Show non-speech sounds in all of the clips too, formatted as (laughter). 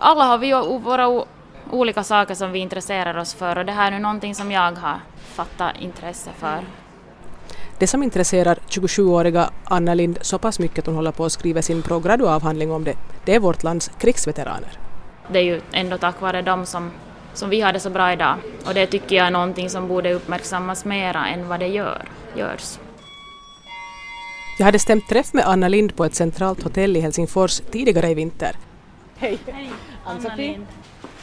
alla har vi ju våra olika saker som vi intresserar oss för och det här är nu någonting som jag har fattat intresse för. Det som intresserar 27-åriga Anna Lind så pass mycket att hon håller på att skriva sin prograduavhandling om det, det är vårt lands krigsveteraner. Det är ju ändå tack vare dem som, som vi har det så bra idag och det tycker jag är någonting som borde uppmärksammas mera än vad det gör, görs. Jag hade stämt träff med Anna Lind på ett centralt hotell i Helsingfors tidigare i vinter. Hej! Hej, Lind.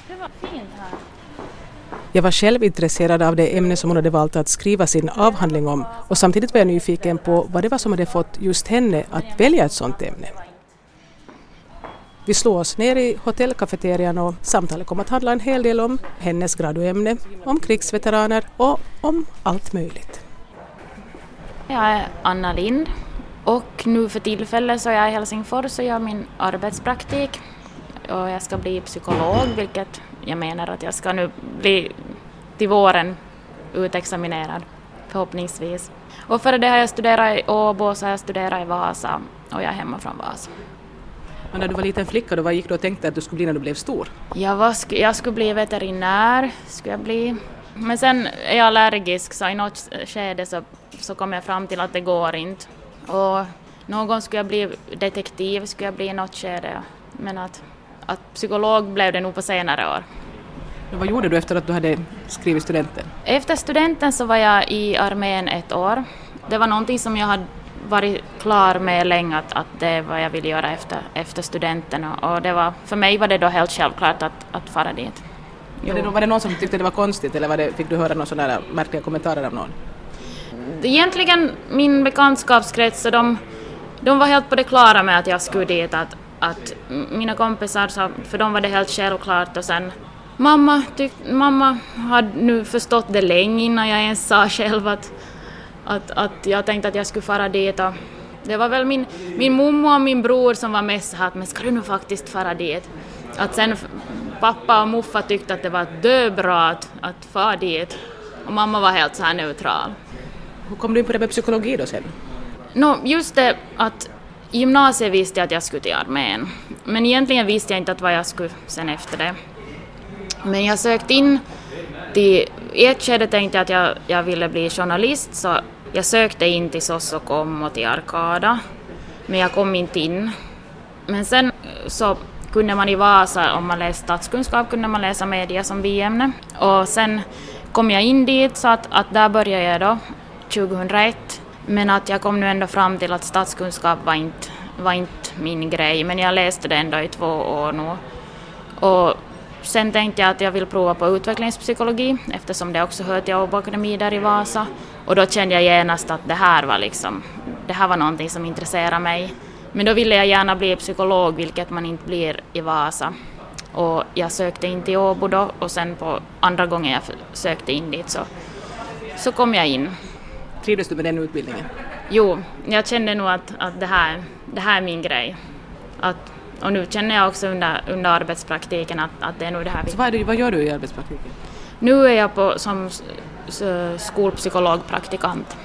Det var fint här. Jag var själv intresserad av det ämne som hon hade valt att skriva sin avhandling om och samtidigt var jag nyfiken på vad det var som hade fått just henne att välja ett sådant ämne. Vi slog oss ner i hotellkafeterian och samtalet kom att handla en hel del om hennes graduämne, om krigsveteraner och om allt möjligt. Jag är Anna Lind och nu för tillfället så är jag i Helsingfors och gör min arbetspraktik och jag ska bli psykolog vilket jag menar att jag ska nu bli till våren utexaminerad förhoppningsvis. Och före det har jag studerat i Åbo så har jag studerat i Vasa och jag är hemma från Vasa. Men när du var liten flicka, då, vad gick du och tänkte att du skulle bli när du blev stor? Jag, var, jag skulle bli veterinär, skulle jag bli. Men sen är jag allergisk så i något skede så, så kom jag fram till att det går inte. Och någon skulle jag bli detektiv, skulle jag bli i något skede. Men att, att psykolog blev det nog på senare år. Vad gjorde du efter att du hade skrivit studenten? Efter studenten så var jag i armén ett år. Det var någonting som jag hade varit klar med länge att, att det är vad jag vill göra efter, efter studenten och, och det var, för mig var det då helt självklart att, att fara dit. Var det, var det någon som tyckte det var konstigt eller var det, fick du höra några sådana märkliga kommentarer av någon? Egentligen min bekantskapskrets, så de, de var helt på det klara med att jag skulle dit. Att, att mina kompisar, så, för dem var det helt självklart och sen mamma, tyck, mamma hade nu förstått det länge innan jag ens sa själv att, att, att jag tänkte att jag skulle fara dit. Och det var väl min, min mormor och min bror som var mest så att men ska du nu faktiskt fara dit? Att sen pappa och muffa tyckte att det var döbra att, att fara dit och mamma var helt så här neutral. Hur kom du in på det med psykologi då sen? No, just det att i gymnasiet visste jag att jag skulle till armén. Men egentligen visste jag inte att vad jag skulle sen efter det. Men jag sökte in till... I ett skede tänkte jag att jag, jag ville bli journalist så jag sökte in till Sossokom och till Arkada. Men jag kom inte in. Men sen eh, så kunde man i Vasa, om man läste statskunskap, kunde man läsa media som biämne. Och sen kom jag in dit så att, att där började jag då 2001. Men att jag kom nu ändå fram till att statskunskap var inte, var inte min grej, men jag läste det ändå i två år nu. Och sen tänkte jag att jag vill prova på utvecklingspsykologi eftersom det också hör till Åbo Akademi där i Vasa. Och då kände jag genast att det här var liksom, det här var någonting som intresserade mig. Men då ville jag gärna bli psykolog, vilket man inte blir i Vasa. Och jag sökte in till Åbo då och sen på andra gången jag sökte in dit så, så kom jag in. Trivdes du med den utbildningen? Jo, jag kände nog att, att det, här, det här är min grej. Att, och nu känner jag också under, under arbetspraktiken att, att det är nog det här. Så vad, det, vad gör du i arbetspraktiken? Nu är jag på, som skolpsykologpraktikant.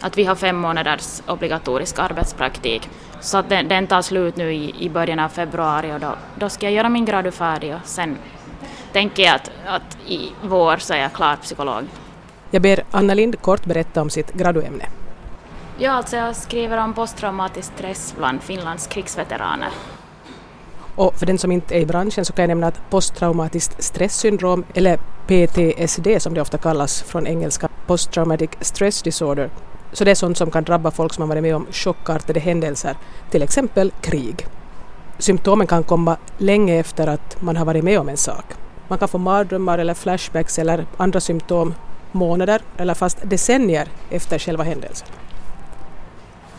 Att vi har fem månaders obligatorisk arbetspraktik. Så att den, den tar slut nu i, i början av februari och då, då ska jag göra min gradu färdig och sen tänker jag att, att i vår så är jag klar psykolog. Jag ber Anna Lind kort berätta om sitt graduämne. Ja, alltså jag skriver om posttraumatisk stress bland Finlands krigsveteraner. Och för den som inte är i branschen så kan jag nämna att posttraumatiskt stresssyndrom, eller PTSD som det ofta kallas från engelska, Post Traumatic Stress Disorder, så det är sånt som kan drabba folk som har varit med om chockartade händelser, till exempel krig. Symptomen kan komma länge efter att man har varit med om en sak. Man kan få mardrömmar eller flashbacks eller andra symptom månader eller fast decennier efter själva händelsen.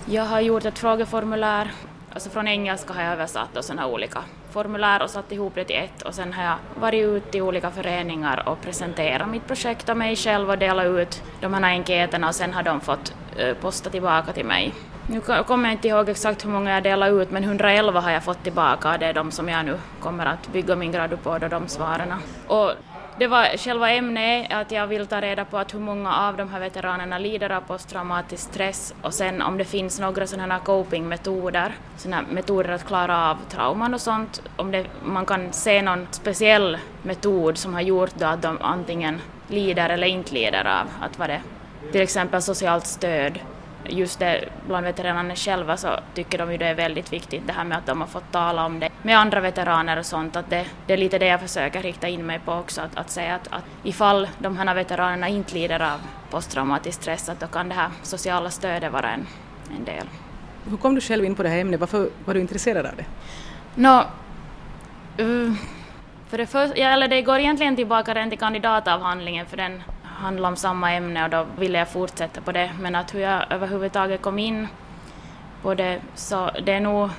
Jag har gjort ett frågeformulär, alltså från engelska har jag översatt och sådana olika formulär och satt ihop det till ett och sen har jag varit ute i olika föreningar och presenterat mitt projekt och mig själv och delat ut de här enkäterna och sen har de fått eh, posta tillbaka till mig. Nu kommer jag inte ihåg exakt hur många jag delade ut men 111 har jag fått tillbaka och det är de som jag nu kommer att bygga min gradu på, då de svaren. Och det var själva ämnet att jag vill ta reda på att hur många av de här veteranerna lider av posttraumatisk stress och sen om det finns några sådana här copingmetoder, sådana metoder att klara av trauman och sånt, om det, man kan se någon speciell metod som har gjort då att de antingen lider eller inte lider av att vara det. Till exempel socialt stöd just det, bland veteranerna själva så tycker de ju det är väldigt viktigt det här med att de har fått tala om det med andra veteraner och sånt, att det, det är lite det jag försöker rikta in mig på också, att, att säga att, att ifall de här veteranerna inte lider av posttraumatisk stress, att då kan det här sociala stödet vara en, en del. Hur kom du själv in på det här ämnet? Varför var du intresserad av det? Nå, uh, för det, för, eller det går egentligen tillbaka till kandidatavhandlingen för den handla om samma ämne och då ville jag fortsätta på det. Men att hur jag överhuvudtaget kom in på det så det är nog...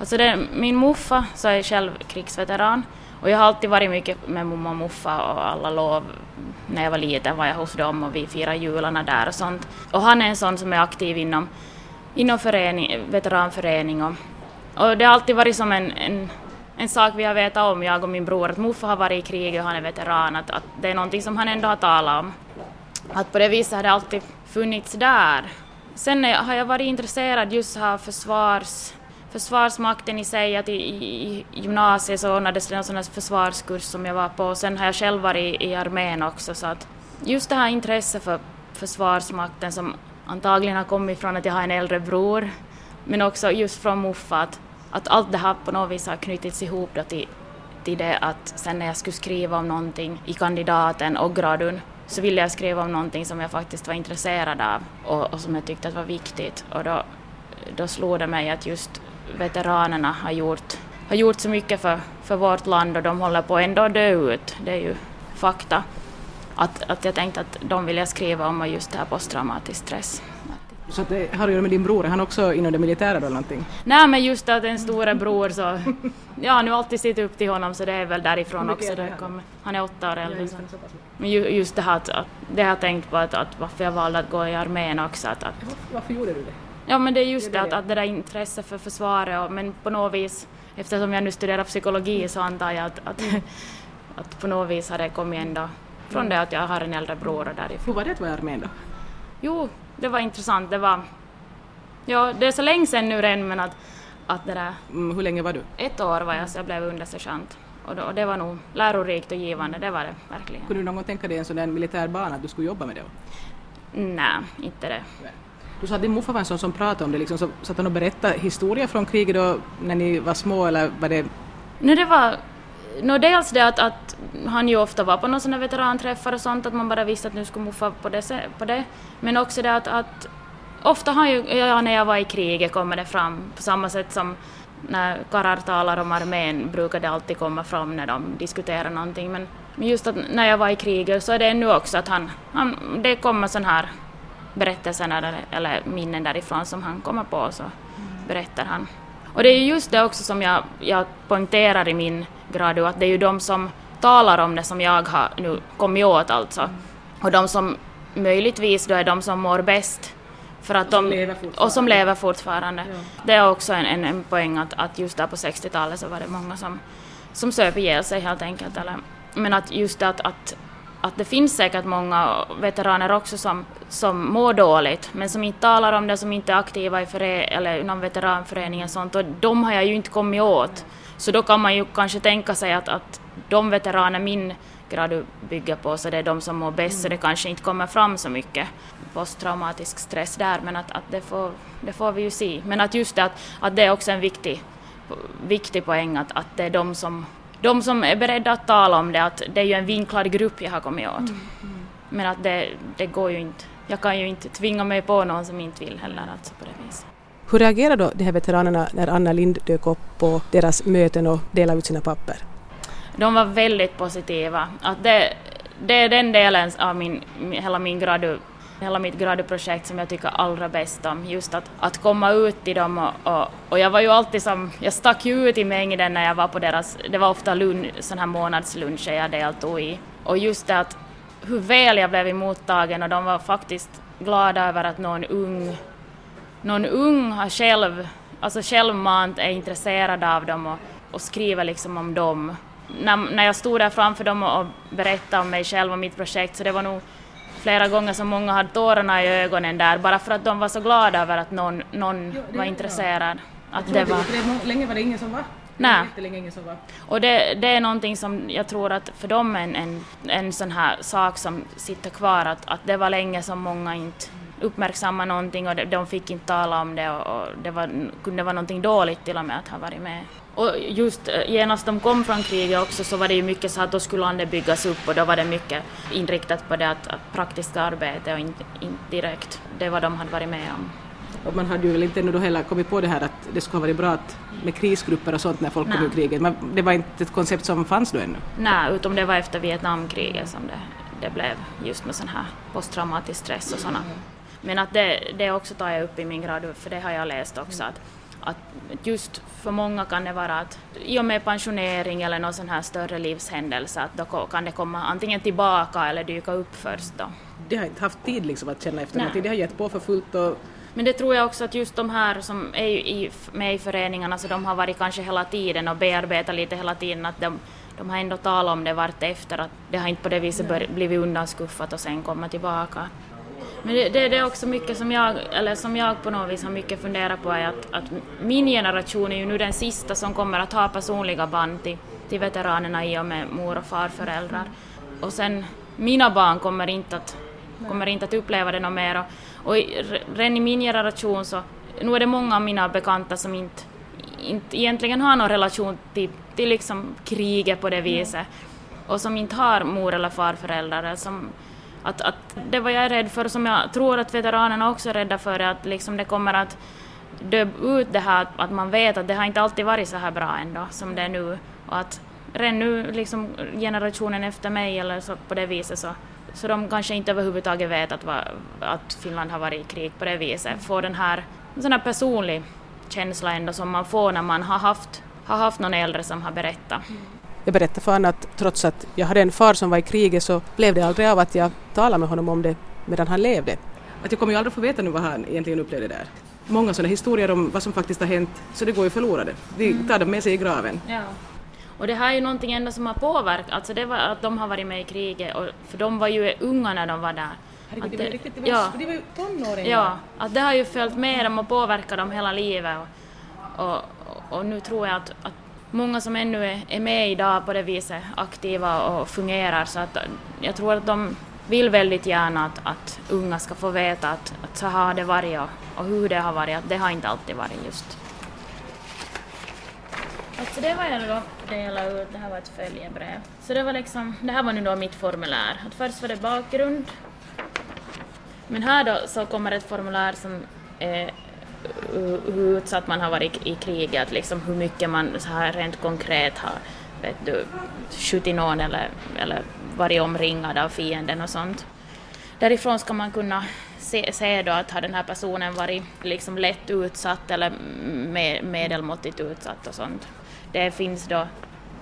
Alltså det, min muffa så är själv krigsveteran och jag har alltid varit mycket med mamma och muffa och alla lov när jag var liten var jag hos dem och vi firade jularna där och sånt. Och han är en sån som är aktiv inom, inom förening, veteranförening och, och det har alltid varit som en, en en sak vi har vetat om, jag och min bror, att Muffa har varit i krig och han är veteran, att, att det är någonting som han ändå har talat om. Att på det viset har det alltid funnits där. Sen har jag varit intresserad just av försvars, försvarsmakten i sig, att i, i gymnasiet så ordnades det en sån här försvarskurs som jag var på, sen har jag själv varit i, i armén också, så att just det här intresset för försvarsmakten som antagligen har kommit från att jag har en äldre bror, men också just från Muffa, att att allt det här på något vis har knutits ihop då till, till det att sen när jag skulle skriva om någonting i kandidaten och gradun så ville jag skriva om någonting som jag faktiskt var intresserad av och, och som jag tyckte var viktigt och då, då slog det mig att just veteranerna har gjort, har gjort så mycket för, för vårt land och de håller på ändå att dö ut, det är ju fakta. Att, att jag tänkte att de vill jag skriva om och just det här posttraumatisk stress. Så det har att göra med din bror, är han också inom det militära eller någonting? Nej men just att en stora bror så, (laughs) ja nu alltid sett upp till honom så det är väl därifrån också det kommer. Han är åtta år äldre. Så. Men just det här det har jag tänkt på att, att varför jag valde att gå i armén också. Att, att, varför gjorde du det? Ja men det är just det, det att, att det där intresset för försvaret och, men på något vis eftersom jag nu studerar psykologi så antar jag att, att, (laughs) att på något vis har det kommit ändå från det att jag har en äldre bror och därifrån. Hur var det att vara i armén då? Jo, det var intressant. Det var... Ja, det är så länge sedan nu redan men att, att det där... Mm, hur länge var du? Ett år var jag så jag blev undersergeant. Och, och det var nog lärorikt och givande, det var det verkligen. Kunde du någon gång tänka dig en sån där militär bana, att du skulle jobba med det? Nej, inte det. Du sa att din morfar var en sån som pratade om det, liksom, så satt han och berättade historier från kriget då när ni var små eller var det... Nej, det var No, dels det att, att han ju ofta var på några sådana veteranträffar och sånt, att man bara visste att nu skulle muffa på det. På det. Men också det att, att ofta har ju, ja, när jag var i kriget kommer det fram på samma sätt som när karlar talar om armén brukar det alltid komma fram när de diskuterar någonting. Men, men just att när jag var i kriget så är det nu också att han, han det kommer sådana här berättelser eller, eller minnen därifrån som han kommer på så berättar han. Och det är just det också som jag, jag poängterar i min gradu, att det är ju de som talar om det som jag har nu kommit åt alltså. Och de som möjligtvis då är de som mår bäst. För att och, de, som och som lever fortfarande. Ja. Det är också en, en, en poäng att, att just där på 60-talet så var det många som, som söp ihjäl sig helt enkelt. Eller, men att just att, att, att det finns säkert många veteraner också som, som mår dåligt men som inte talar om det, som inte är aktiva i före, eller inom veteranföreningen och sånt och de har jag ju inte kommit åt. Så då kan man ju kanske tänka sig att, att de veteraner min grad bygger på, så det är de som mår bäst, mm. så det kanske inte kommer fram så mycket posttraumatisk stress där, men att, att det, får, det får vi ju se. Men att just det att, att det är också en viktig, viktig poäng, att, att det är de som, de som är beredda att tala om det, att det är ju en vinklad grupp jag har kommit åt. Mm. Mm. Men att det, det går ju inte, jag kan ju inte tvinga mig på någon som inte vill heller, alltså på det viset. Hur reagerade då de här veteranerna när Anna Lind dök upp på deras möten och delade ut sina papper? De var väldigt positiva. Att det, det är den delen av min, hela, min gradu, hela mitt graduprojekt som jag tycker allra bäst om. Just att, att komma ut till dem och, och, och, jag var ju alltid som, jag stack ju ut i mängden när jag var på deras, det var ofta lun, sån här månadsluncher jag deltog i. Och just det att hur väl jag blev emottagen och de var faktiskt glada över att någon ung någon ung har själv, alltså självmant är intresserad av dem och, och skriver liksom om dem. när, när jag stod där framför dem och, och berättade om mig själv och mitt projekt så det var nog flera gånger som många hade tårarna i ögonen där bara för att de var så glada över att någon, någon jo, var intresserad. Att det var... För länge var det ingen som var. Nej. Och det, det är någonting som jag tror att för dem är en, en, en sån här sak som sitter kvar, att, att det var länge som många inte uppmärksammade någonting och de, de fick inte tala om det och, och det var, kunde vara någonting dåligt till och med att ha varit med. Och just eh, genast de kom från kriget också så var det ju mycket så att då skulle landet byggas upp och då var det mycket inriktat på det att, att praktiska arbete och inte, inte direkt det vad de hade varit med om. Och man hade ju väl inte ännu då heller kommit på det här att det skulle ha varit bra att, med krisgrupper och sånt när folk Nej. kom ur kriget. Men det var inte ett koncept som fanns då ännu? Nej, utom det var efter Vietnamkriget som det, det blev just med sån här posttraumatisk stress och sådana. Mm. Men att det, det också tar jag upp i min grad, för det har jag läst också, att, att just för många kan det vara att i och med pensionering eller någon sån här större livshändelse att då kan det komma antingen tillbaka eller dyka upp först då. De har inte haft tid liksom att känna efter Nej. någonting, de har gett på för fullt och men det tror jag också att just de här som är i, med i föreningarna, så de har varit kanske hela tiden och bearbetat lite hela tiden, att de, de har ändå talat om det vart efter, att det har inte på det viset blivit undanskuffat och sen komma tillbaka. Men det, det, det, är också mycket som jag, eller som jag på något vis har mycket funderat på är att, att min generation är ju nu den sista som kommer att ha personliga band till, till veteranerna i och med mor och farföräldrar. Och sen mina barn kommer inte att, kommer inte att uppleva det något mer. Och, och redan i min generation så, nu är det många av mina bekanta som inte, inte egentligen har någon relation till, till liksom kriget på det viset och som inte har mor eller farföräldrar. Som, att, att det var jag rädd för, som jag tror att veteranerna också är rädda för, att liksom det kommer att dö ut det här att man vet att det har inte alltid varit så här bra ändå som det är nu och att redan nu liksom generationen efter mig eller så på det viset så så de kanske inte överhuvudtaget vet att, va, att Finland har varit i krig på det viset. Får den här, en sån här personlig känsla ändå som man får när man har haft, har haft någon äldre som har berättat. Mm. Jag berättade för honom att trots att jag hade en far som var i kriget så blev det aldrig av att jag talade med honom om det medan han levde. Att jag kommer ju aldrig få veta nu vad han egentligen upplevde där. Många sådana historier om vad som faktiskt har hänt, så det går ju förlorade. De tar dem med sig i graven. Ja. Och det här är ju någonting ändå som har påverkat, alltså det var att de har varit med i kriget, och, för de var ju unga när de var där. Herregud, det, var riktigt, det var, ja, de var ju tonåringar. Ja, att det har ju följt med dem och påverkat dem hela livet. Och, och, och nu tror jag att, att många som ännu är, är med idag på det viset, aktiva och fungerar, så att eh, jag tror att de vill väldigt gärna att, att unga ska få veta att, att så har det varit och, och hur det har varit, att det har inte alltid varit just Alltså det var jag då delade ut, det här var ett följebrev. Så det var liksom, det här var nu då mitt formulär. Att först var det bakgrund. Men här då så kommer ett formulär som är Eh, hur utsatt man har varit i kriget, liksom hur mycket man så här rent konkret har vet du, skjutit någon eller, eller varit omringad av fienden och sånt. Därifrån ska man kunna se, se då att har den här personen varit liksom lätt utsatt eller med, medelmåttigt utsatt och sånt det finns då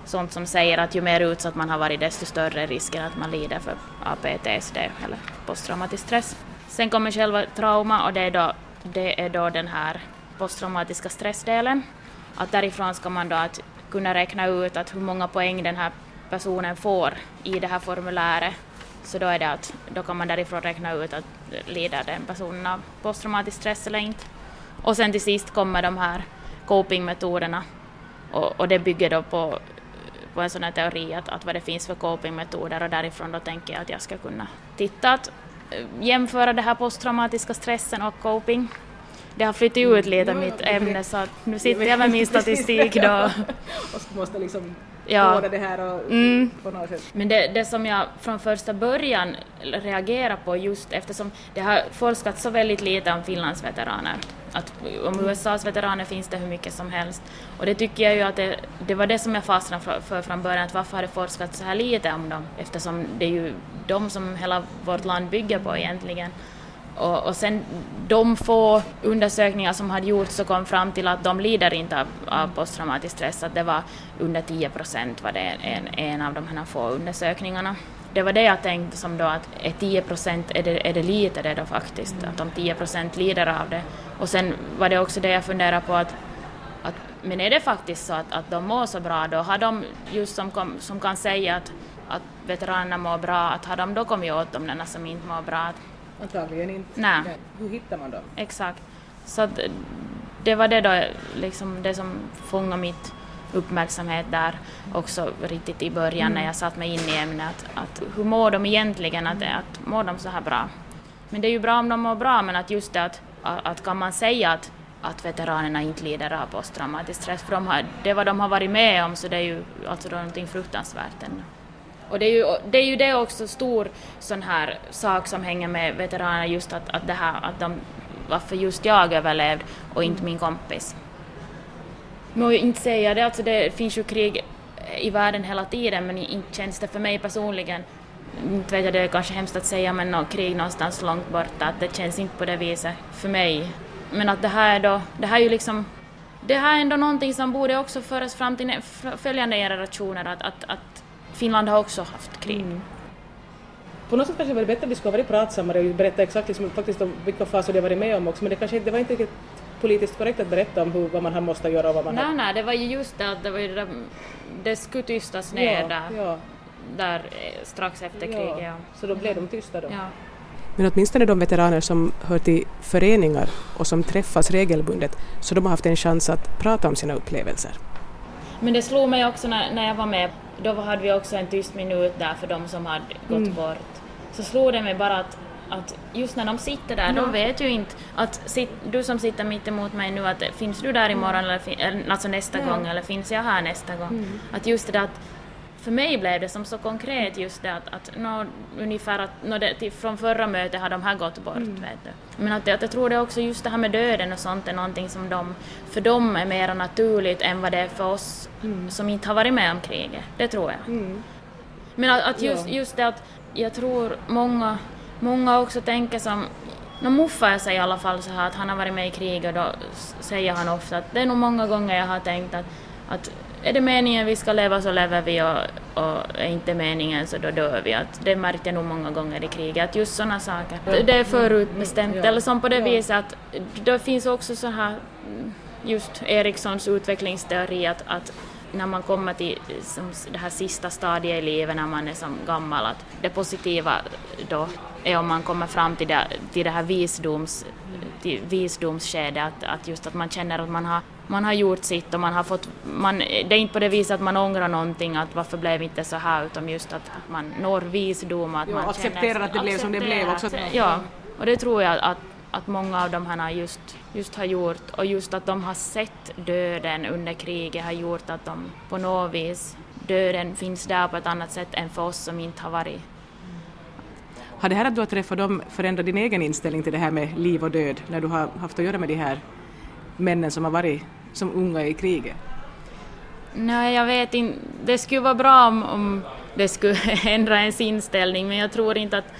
sånt som säger att ju mer utsatt man har varit desto större risken att man lider för APTSD eller posttraumatisk stress. Sen kommer själva trauma och det är då, det är då den här posttraumatiska stressdelen. Att därifrån ska man då att kunna räkna ut att hur många poäng den här personen får i det här formuläret. Så då är det att då kan man därifrån räkna ut att lider den personen av posttraumatisk stress eller inte. Och sen till sist kommer de här copingmetoderna och, och det bygger då på, på en sån här teori att, att vad det finns för copingmetoder och därifrån då tänker jag att jag ska kunna titta att jämföra det här posttraumatiska stressen och coping. Det har flyttat ut lite mitt ämne så att nu sitter jag med min statistik då. (laughs) och måste liksom ja. det här och mm. på något sätt. Men det, det som jag från första början reagerar på just eftersom det har forskats så väldigt lite om Finlands veteraner att om USAs veteraner finns det hur mycket som helst. Och det tycker jag ju att det, det var det som jag fastnade för, för från början, att varför har det forskats så här lite om dem? Eftersom det är ju de som hela vårt land bygger på egentligen. Och, och sen de få undersökningar som hade gjorts så kom fram till att de lider inte av, av posttraumatisk stress, att det var under 10 procent var det en, en av de här få undersökningarna det var det jag tänkte som då att är 10 procent, är det, är det lite det då faktiskt, att om 10 procent lider av det. Och sen var det också det jag funderade på att, att men är det faktiskt så att, att de mår så bra då har de just som, kom, som kan säga att, att veteranerna mår bra, att har de då kommit åt de som inte mår bra? Antagligen inte. Nej. Hur hittar man dem? Exakt. Så att det var det då, liksom det som fångade mitt uppmärksamhet där också riktigt i början mm. när jag satt mig in i ämnet. Att, att hur mår de egentligen? Att, att mår de så här bra? Men det är ju bra om de mår bra, men att just det att, att kan man säga att, att veteranerna inte lider av posttraumatisk stress, för de har, det vad de har varit med om så det är ju alltså någonting fruktansvärt ännu. Och det är, ju, det är ju det också stor sån här sak som hänger med veteraner, just att, att det här att de, varför just jag överlevde och inte min kompis. Må inte säga det, alltså det finns ju krig i världen hela tiden men inte känns det för mig personligen inte vet jag, det är kanske hemskt att säga, men något krig någonstans långt borta, att det känns inte på det viset för mig. Men att det här är då, det här är ju liksom, det här är ändå någonting som borde också föras fram till följande generationer, att, att, att Finland har också haft krig. Mm. På något sätt kanske det var bättre att vi skulle ha varit pratsammare och berätta exakt liksom, faktiskt om vilka faser de varit med om också, men det kanske det var inte riktigt politiskt korrekt att berätta om hur, vad man har måste göra och vad man nej, har... Nej, det var ju just det att det var ju det, det skulle tystas ner ja, där. Ja där eh, strax efter ja, kriget. Ja. Så då blev de tysta då? Ja. Men åtminstone de veteraner som hör till föreningar och som träffas regelbundet, så de har haft en chans att prata om sina upplevelser. Men det slog mig också när, när jag var med, då hade vi också en tyst minut där för de som hade gått mm. bort. Så slog det mig bara att, att just när de sitter där, ja. de vet ju inte att sit, du som sitter mitt emot mig nu, att finns du där imorgon mm. eller, alltså nästa gång eller finns jag här nästa gång? Mm. Att just det där att för mig blev det som så konkret just det att, att no, ungefär att no, det, till, från förra mötet har de här gått bort. Mm. Vet du. Men att, att jag tror det också just det här med döden och sånt är någonting som de, för dem är mer naturligt än vad det är för oss mm. som inte har varit med om kriget. Det tror jag. Mm. Men att, att just, just det att jag tror många, många också tänker som No, Muffa säger i alla fall så här att han har varit med i krig och då säger han ofta att det är nog många gånger jag har tänkt att, att är det meningen vi ska leva så lever vi och, och är inte meningen så då dör vi. Att det märkte jag nog många gånger i kriget, att just sådana saker, det är förutbestämt. Ja. Eller som på det viset att det finns också så här, just Erikssons utvecklingsteori att, att när man kommer till som det här sista stadiet i livet när man är som gammal, att det positiva då är om man kommer fram till det, till det här visdoms, till visdomsskedet, att, att just att man känner att man har man har gjort sitt och man har fått, man, det är inte på det viset att man ångrar någonting, att varför blev inte så här, utan just att man når visdom. Att jo, man accepterar känner, att det blev som det blev också. Ja, och det tror jag att, att många av de här just, just har gjort, och just att de har sett döden under kriget har gjort att de på något vis, döden finns där på ett annat sätt än för oss som inte har varit har det här att du har träffat dem förändrat din egen inställning till det här med liv och död när du har haft att göra med de här männen som har varit som unga i kriget? Nej, jag vet inte. Det skulle vara bra om, om det skulle (laughs) ändra ens inställning, men jag tror inte att,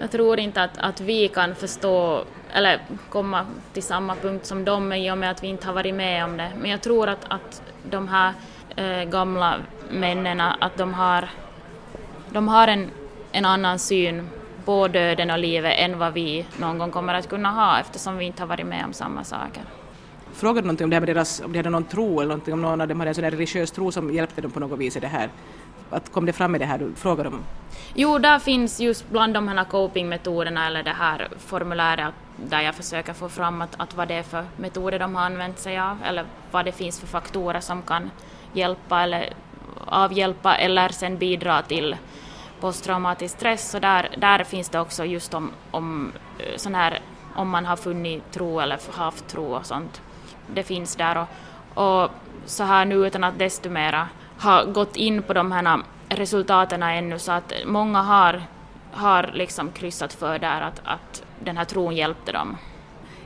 jag tror inte att, att vi kan förstå eller komma till samma punkt som dem i och med att vi inte har varit med om det. Men jag tror att, att de här eh, gamla männen, att de har, de har en, en annan syn på döden och livet än vad vi någon gång kommer att kunna ha eftersom vi inte har varit med om samma saker frågade du någonting om det här med deras, om de hade någon tro eller någonting, om någon av dem hade en sån här religiös tro som hjälpte dem på något vis i det här? Att kom det fram i det här du frågade om? Jo, där finns just bland de här copingmetoderna eller det här formuläret där jag försöker få fram att, att vad det är för metoder de har använt sig av eller vad det finns för faktorer som kan hjälpa eller avhjälpa eller sen bidra till posttraumatisk stress. Så där, där finns det också just om, om eh, sån här om man har funnit tro eller haft tro och sånt det finns där och, och så här nu utan att desto mera ha gått in på de här resultaten ännu så att många har, har liksom kryssat för där att, att den här tron hjälpte dem.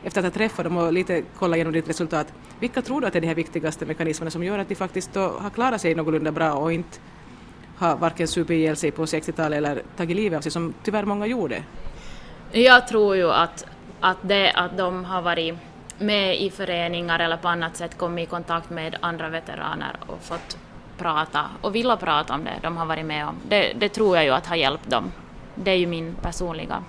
Efter att ha träffat dem och lite kollat igenom ditt resultat, vilka tror du att är de här viktigaste mekanismerna som gör att de faktiskt har klarat sig någorlunda bra och inte har varken supit ihjäl sig på 60-talet eller tagit livet av sig som tyvärr många gjorde? Jag tror ju att, att det att de har varit med i föreningar eller på annat sätt kommit i kontakt med andra veteraner och fått prata och vilja prata om det de har varit med om. Det, det tror jag ju att har hjälpt dem. Det är ju min personliga,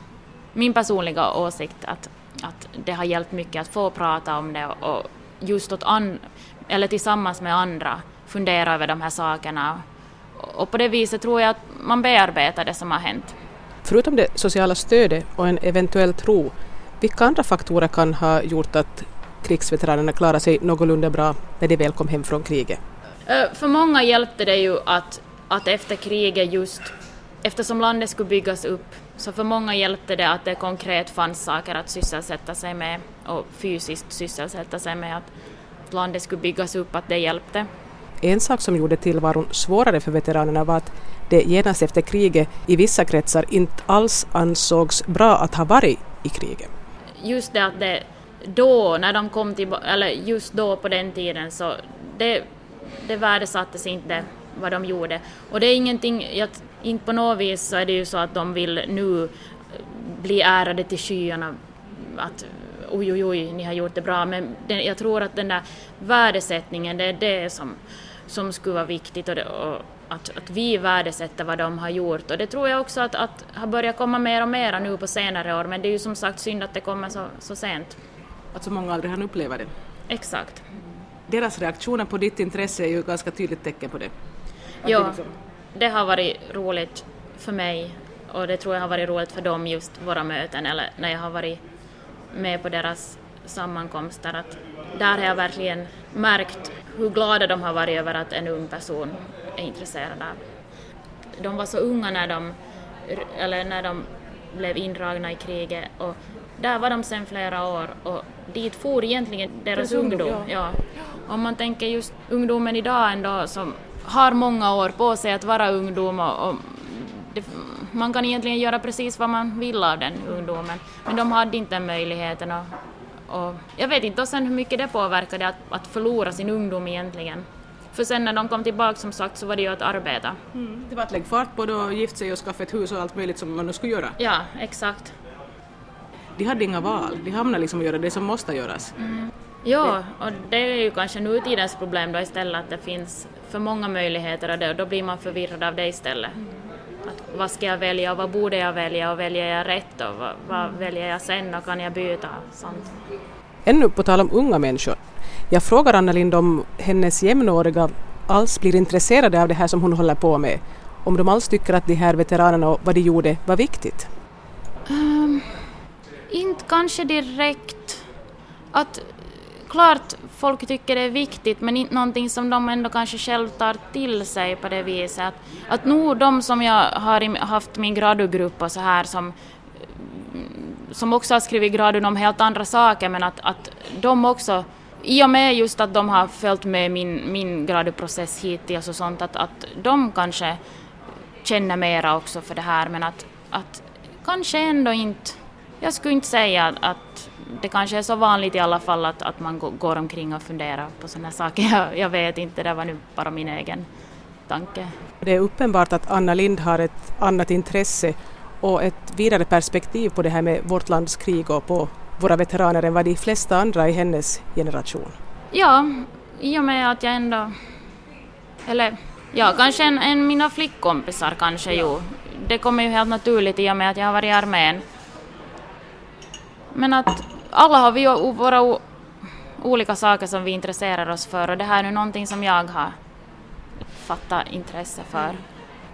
min personliga åsikt att, att det har hjälpt mycket att få prata om det och just åt an, eller tillsammans med andra fundera över de här sakerna. Och på det viset tror jag att man bearbetar det som har hänt. Förutom det sociala stödet och en eventuell tro, vilka andra faktorer kan ha gjort att krigsveteranerna klarar sig någorlunda bra när de väl kom hem från kriget? För många hjälpte det ju att, att efter kriget just, eftersom landet skulle byggas upp, så för många hjälpte det att det konkret fanns saker att sysselsätta sig med och fysiskt sysselsätta sig med, att landet skulle byggas upp, att det hjälpte. En sak som gjorde tillvaron svårare för veteranerna var att det genast efter kriget i vissa kretsar inte alls ansågs bra att ha varit i kriget. Just det att det då, när de kom till, eller just då på den tiden, så det, det värdesattes inte vad de gjorde. Och det är ingenting, jag, inte på något vis så är det ju så att de vill nu bli ärade till skyarna, att oj, oj, oj, ni har gjort det bra, men den, jag tror att den där värdesättningen, det är det som, som skulle vara viktigt och, det, och att, att vi värdesätter vad de har gjort och det tror jag också att, att har börjat komma mer och mer nu på senare år, men det är ju som sagt synd att det kommer så, så sent. Att så många aldrig hann uppleva det? Exakt. Deras reaktioner på ditt intresse är ju ett ganska tydligt tecken på det. ja, liksom... det har varit roligt för mig och det tror jag har varit roligt för dem just våra möten eller när jag har varit med på deras sammankomster att där har jag verkligen märkt hur glada de har varit över att en ung person är intresserad av. De var så unga när de, eller när de blev indragna i kriget och där var de sedan flera år och dit for egentligen deras ungdom. Ja. ja. Om man tänker just ungdomen idag ändå som har många år på sig att vara ungdom och, och det, man kan egentligen göra precis vad man vill av den ungdomen men de hade inte den möjligheten och, och jag vet inte och sen hur mycket det påverkade att, att förlora sin ungdom egentligen. För sen när de kom tillbaka som sagt så var det ju att arbeta. Mm. Det var att lägga fart på det och gifta sig och skaffa ett hus och allt möjligt som man nu skulle göra. Ja, exakt de hade inga val, de hamnade liksom att göra det som måste göras. Mm. Ja, och det är ju kanske nutidens problem då istället att det finns för många möjligheter och, det, och då blir man förvirrad av det istället. Mm. Att vad ska jag välja och vad borde jag välja och väljer jag rätt och vad, vad mm. väljer jag sen och kan jag byta? Sånt. Ännu på tal om unga människor. Jag frågar Anna Lind om hennes jämnåriga alls blir intresserade av det här som hon håller på med. Om de alls tycker att de här veteranerna och vad de gjorde var viktigt. Um, inte kanske direkt att klart folk tycker det är viktigt men inte någonting som de ändå kanske själv tar till sig på det viset. Att, att nog de som jag har haft min gradugrupp och så här som som också har skrivit gradun om helt andra saker men att, att de också i och med just att de har följt med min, min graduprocess hittills och sånt att, att de kanske känner mera också för det här men att, att kanske ändå inte jag skulle inte säga att det kanske är så vanligt i alla fall att, att man går omkring och funderar på sådana saker. (laughs) Jag, jag vet inte, det var nu bara min egen tanke. Det är uppenbart att Anna Lind har ett annat intresse och ett vidare perspektiv på det här med vårt lands krig och på våra veteraner än vad de flesta andra i hennes generation. Ja, i och med att jag ändå... Eller ja, kanske en, en mina flickkompisar kanske jo. Det kommer ju helt naturligt i och med att jag har varit i armén. Men att alla har vi ju våra olika saker som vi intresserar oss för och det här är nu någonting som jag har fattat intresse för.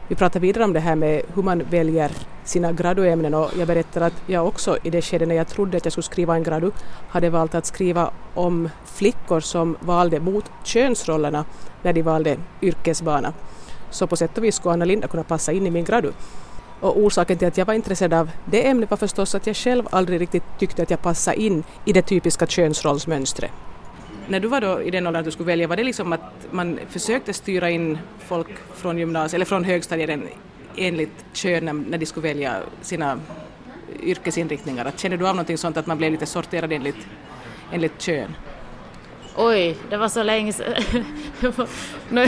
Vi pratar vidare om det här med hur man väljer sina graduämnen och jag berättar att jag också i det skedet när jag trodde att jag skulle skriva en gradu hade valt att skriva om flickor som valde mot könsrollerna när de valde yrkesbana. Så på sätt och vis skulle Anna Linda kunna passa in i min gradu. Och orsaken till att jag var intresserad av det ämnet var förstås att jag själv aldrig riktigt tyckte att jag passade in i det typiska könsrollsmönstret. När du var då i den åldern att du skulle välja, var det liksom att man försökte styra in folk från gymnasiet eller från högstadiet enligt kön när de skulle välja sina yrkesinriktningar? Kände du av någonting sånt att man blev lite sorterad enligt, enligt kön? Oj, det var så länge sedan. (laughs)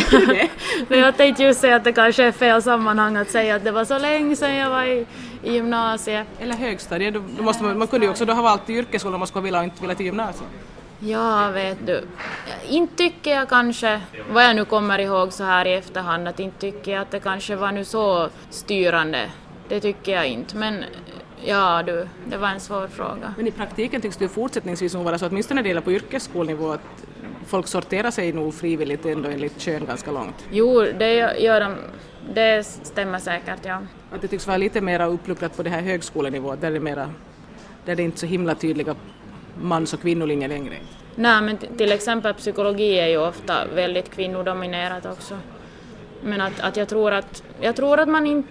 (laughs) jag tänkte just säga att det kanske är fel sammanhang att säga att det var så länge sedan jag var i, i gymnasiet. Eller högstadiet, då måste man, man kunde ju också då ha valt yrkesskola om man skulle vilja inte vilja till gymnasiet. Ja, vet du. Inte tycker jag kanske, vad jag nu kommer ihåg så här i efterhand, att inte tycker jag att det kanske var nu så styrande. Det tycker jag inte, men Ja du, det var en svår fråga. Men i praktiken tycks det fortsättningsvis vara så, åtminstone när det gäller på yrkesskolnivå, att folk sorterar sig nog frivilligt ändå enligt kön ganska långt. Jo, det gör de. Det stämmer säkert, ja. Att det tycks vara lite mer uppluckrat på det här högskolenivå, där det, är mera, där det är inte så himla tydliga mans och kvinnolinjer längre. Nej, men till exempel psykologi är ju ofta väldigt kvinnodominerat också. Men att, att jag tror att, jag tror att man in,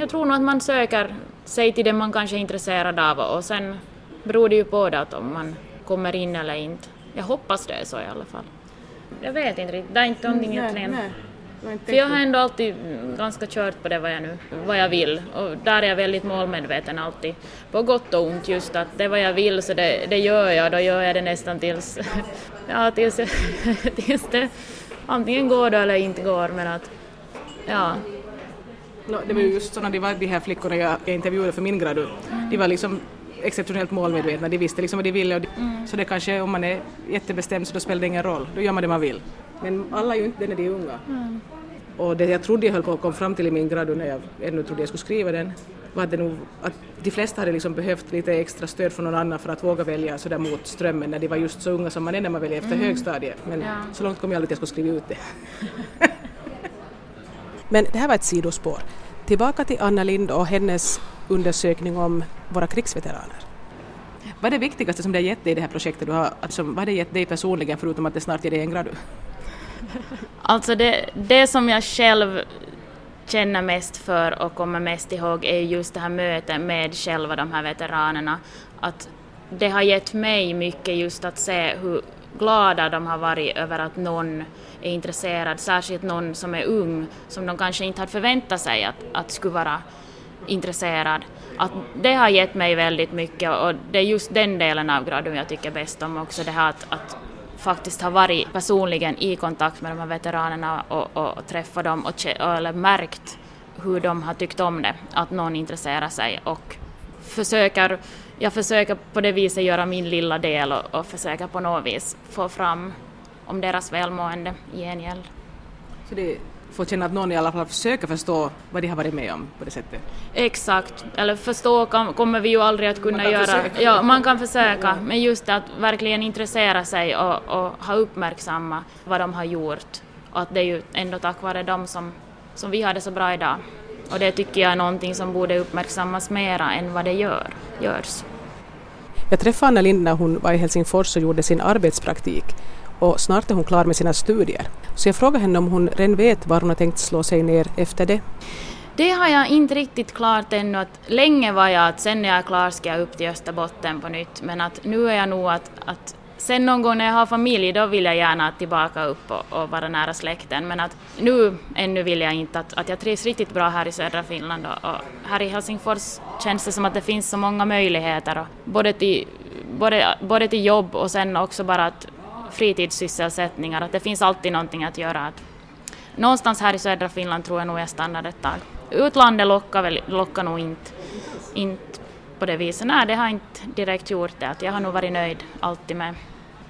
jag tror nog att man söker sig till det man kanske är intresserad av och sen beror det ju på det att om man kommer in eller inte. Jag hoppas det är så i alla fall. Jag vet inte riktigt, det är inte någonting Mm, egentligen. nej, nej. För jag har ändå alltid ganska kört på det vad jag nu vad jag vill och där är jag väldigt målmedveten alltid. På gott och ont just att det är vad jag vill så det, det gör jag, då gör jag det nästan tills, (laughs) ja, tills, (laughs) tills det antingen går det eller inte går men att ja. No, det var ju just sådana de, var, de här flickorna jag, jag intervjuade för min gradu. De var liksom exceptionellt målmedvetna, de visste liksom vad de ville och de, så det kanske om man är jättebestämd så då spelar det ingen roll, då gör man det man vill. Men alla är ju inte det när de är unga. Och det jag trodde jag höll på att komma fram till i min gradu när jag ännu trodde jag skulle skriva den var att, det nog, att de flesta hade liksom behövt lite extra stöd från någon annan för att våga välja sådär mot strömmen när de var just så unga som man är när man väljer efter högstadiet. Men Ja. så långt kom jag aldrig att jag skulle skriva ut det. (laughs) Men det här var ett sidospår. Tillbaka till Anna Lind och hennes undersökning om våra krigsveteraner. Vad är det viktigaste som det har gett dig i det här projektet? Du har, alltså, vad har det gett dig personligen förutom att det snart ger dig en gradu? (laughs) Alltså det, det som jag själv känner mest för och kommer mest ihåg är just det här mötet med själva de här veteranerna. Att det har gett mig mycket just att se hur glada de har varit över att någon är intresserad, särskilt någon som är ung, som de kanske inte hade förväntat sig att, att skulle vara intresserad. Att det har gett mig väldigt mycket och det är just den delen av graden jag tycker bäst om också, det här att, att faktiskt ha varit personligen i kontakt med de här veteranerna och, och, och träffat dem och, eller märkt hur de har tyckt om det, att någon intresserar sig och försöker, jag försöker på det viset göra min lilla del och, och försöker på något vis få fram om deras välmående i gengäld. Så det får känna att någon i alla fall försöker förstå vad de har varit med om på det sättet. Exakt, eller förstå kan, kommer vi ju aldrig att kunna göra. försöka. Ja, man kan försöka, men just att verkligen intressera sig och, och ha uppmärksamma vad de har gjort. Och att det är ju ändå tack vare dem som, som vi har det så bra idag. Och det tycker jag är någonting som borde uppmärksammas mera än vad det gör, görs. Jag träffade Anna Lind när hon var i Helsingfors och gjorde sin arbetspraktik och snart är hon klar med sina studier. Så jag frågade henne om hon redan vet var hon har tänkt slå sig ner efter det. Det har jag inte riktigt klart ännu. Att länge var jag att sen när jag är klar ska jag upp till Österbotten på nytt. Men att nu är jag nog att, att sen någon gång när jag har familj då vill jag gärna tillbaka upp och, och vara nära släkten. Men att nu ännu vill jag inte att, att jag trivs riktigt bra här i södra Finland. Och, och här i Helsingfors känns det som att det finns så många möjligheter. Och både, till, både, både till jobb och sen också bara att fritidssysselsättningar. Att det finns alltid någonting att göra. Att någonstans här i södra Finland tror jag nog jag stannar ett tag. Utlandet lockar, väl, lockar nog inte, inte på det viset. Nej, det har inte direkt gjort det. Att jag har nog varit nöjd alltid med,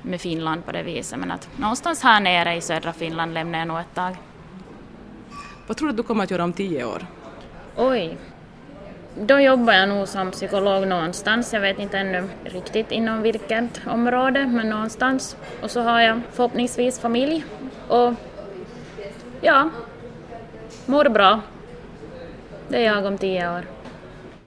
med Finland på det viset. Men att någonstans här nere i södra Finland lämnar jag nog ett tag. Vad tror du att du kommer att göra om tio år? Oj. Då jobbar jag nog som psykolog någonstans. Jag vet inte ännu riktigt inom vilket område, men någonstans. Och så har jag förhoppningsvis familj. Och ja, mår bra. Det är jag om tio år.